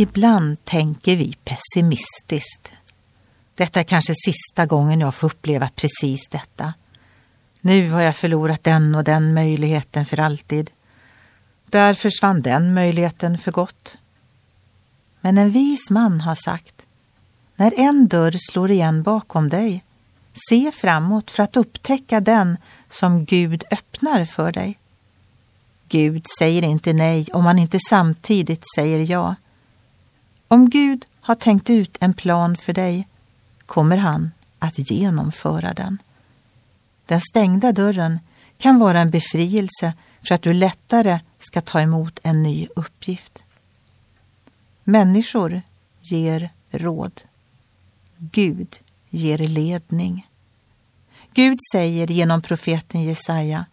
Ibland tänker vi pessimistiskt. Detta är kanske sista gången jag får uppleva precis detta. Nu har jag förlorat den och den möjligheten för alltid. Där försvann den möjligheten för gott. Men en vis man har sagt, när en dörr slår igen bakom dig, se framåt för att upptäcka den som Gud öppnar för dig. Gud säger inte nej om han inte samtidigt säger ja. Om Gud har tänkt ut en plan för dig kommer han att genomföra den. Den stängda dörren kan vara en befrielse för att du lättare ska ta emot en ny uppgift. Människor ger råd. Gud ger ledning. Gud säger genom profeten Jesaja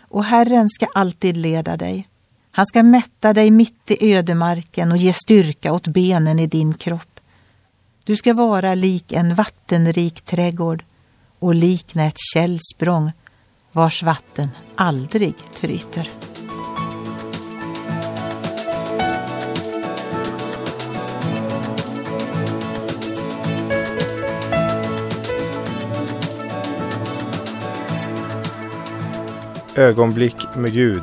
och Herren ska alltid leda dig. Han ska mätta dig mitt i ödemarken och ge styrka åt benen i din kropp. Du ska vara lik en vattenrik trädgård och likna ett källsprång vars vatten aldrig tryter. Ögonblick med Gud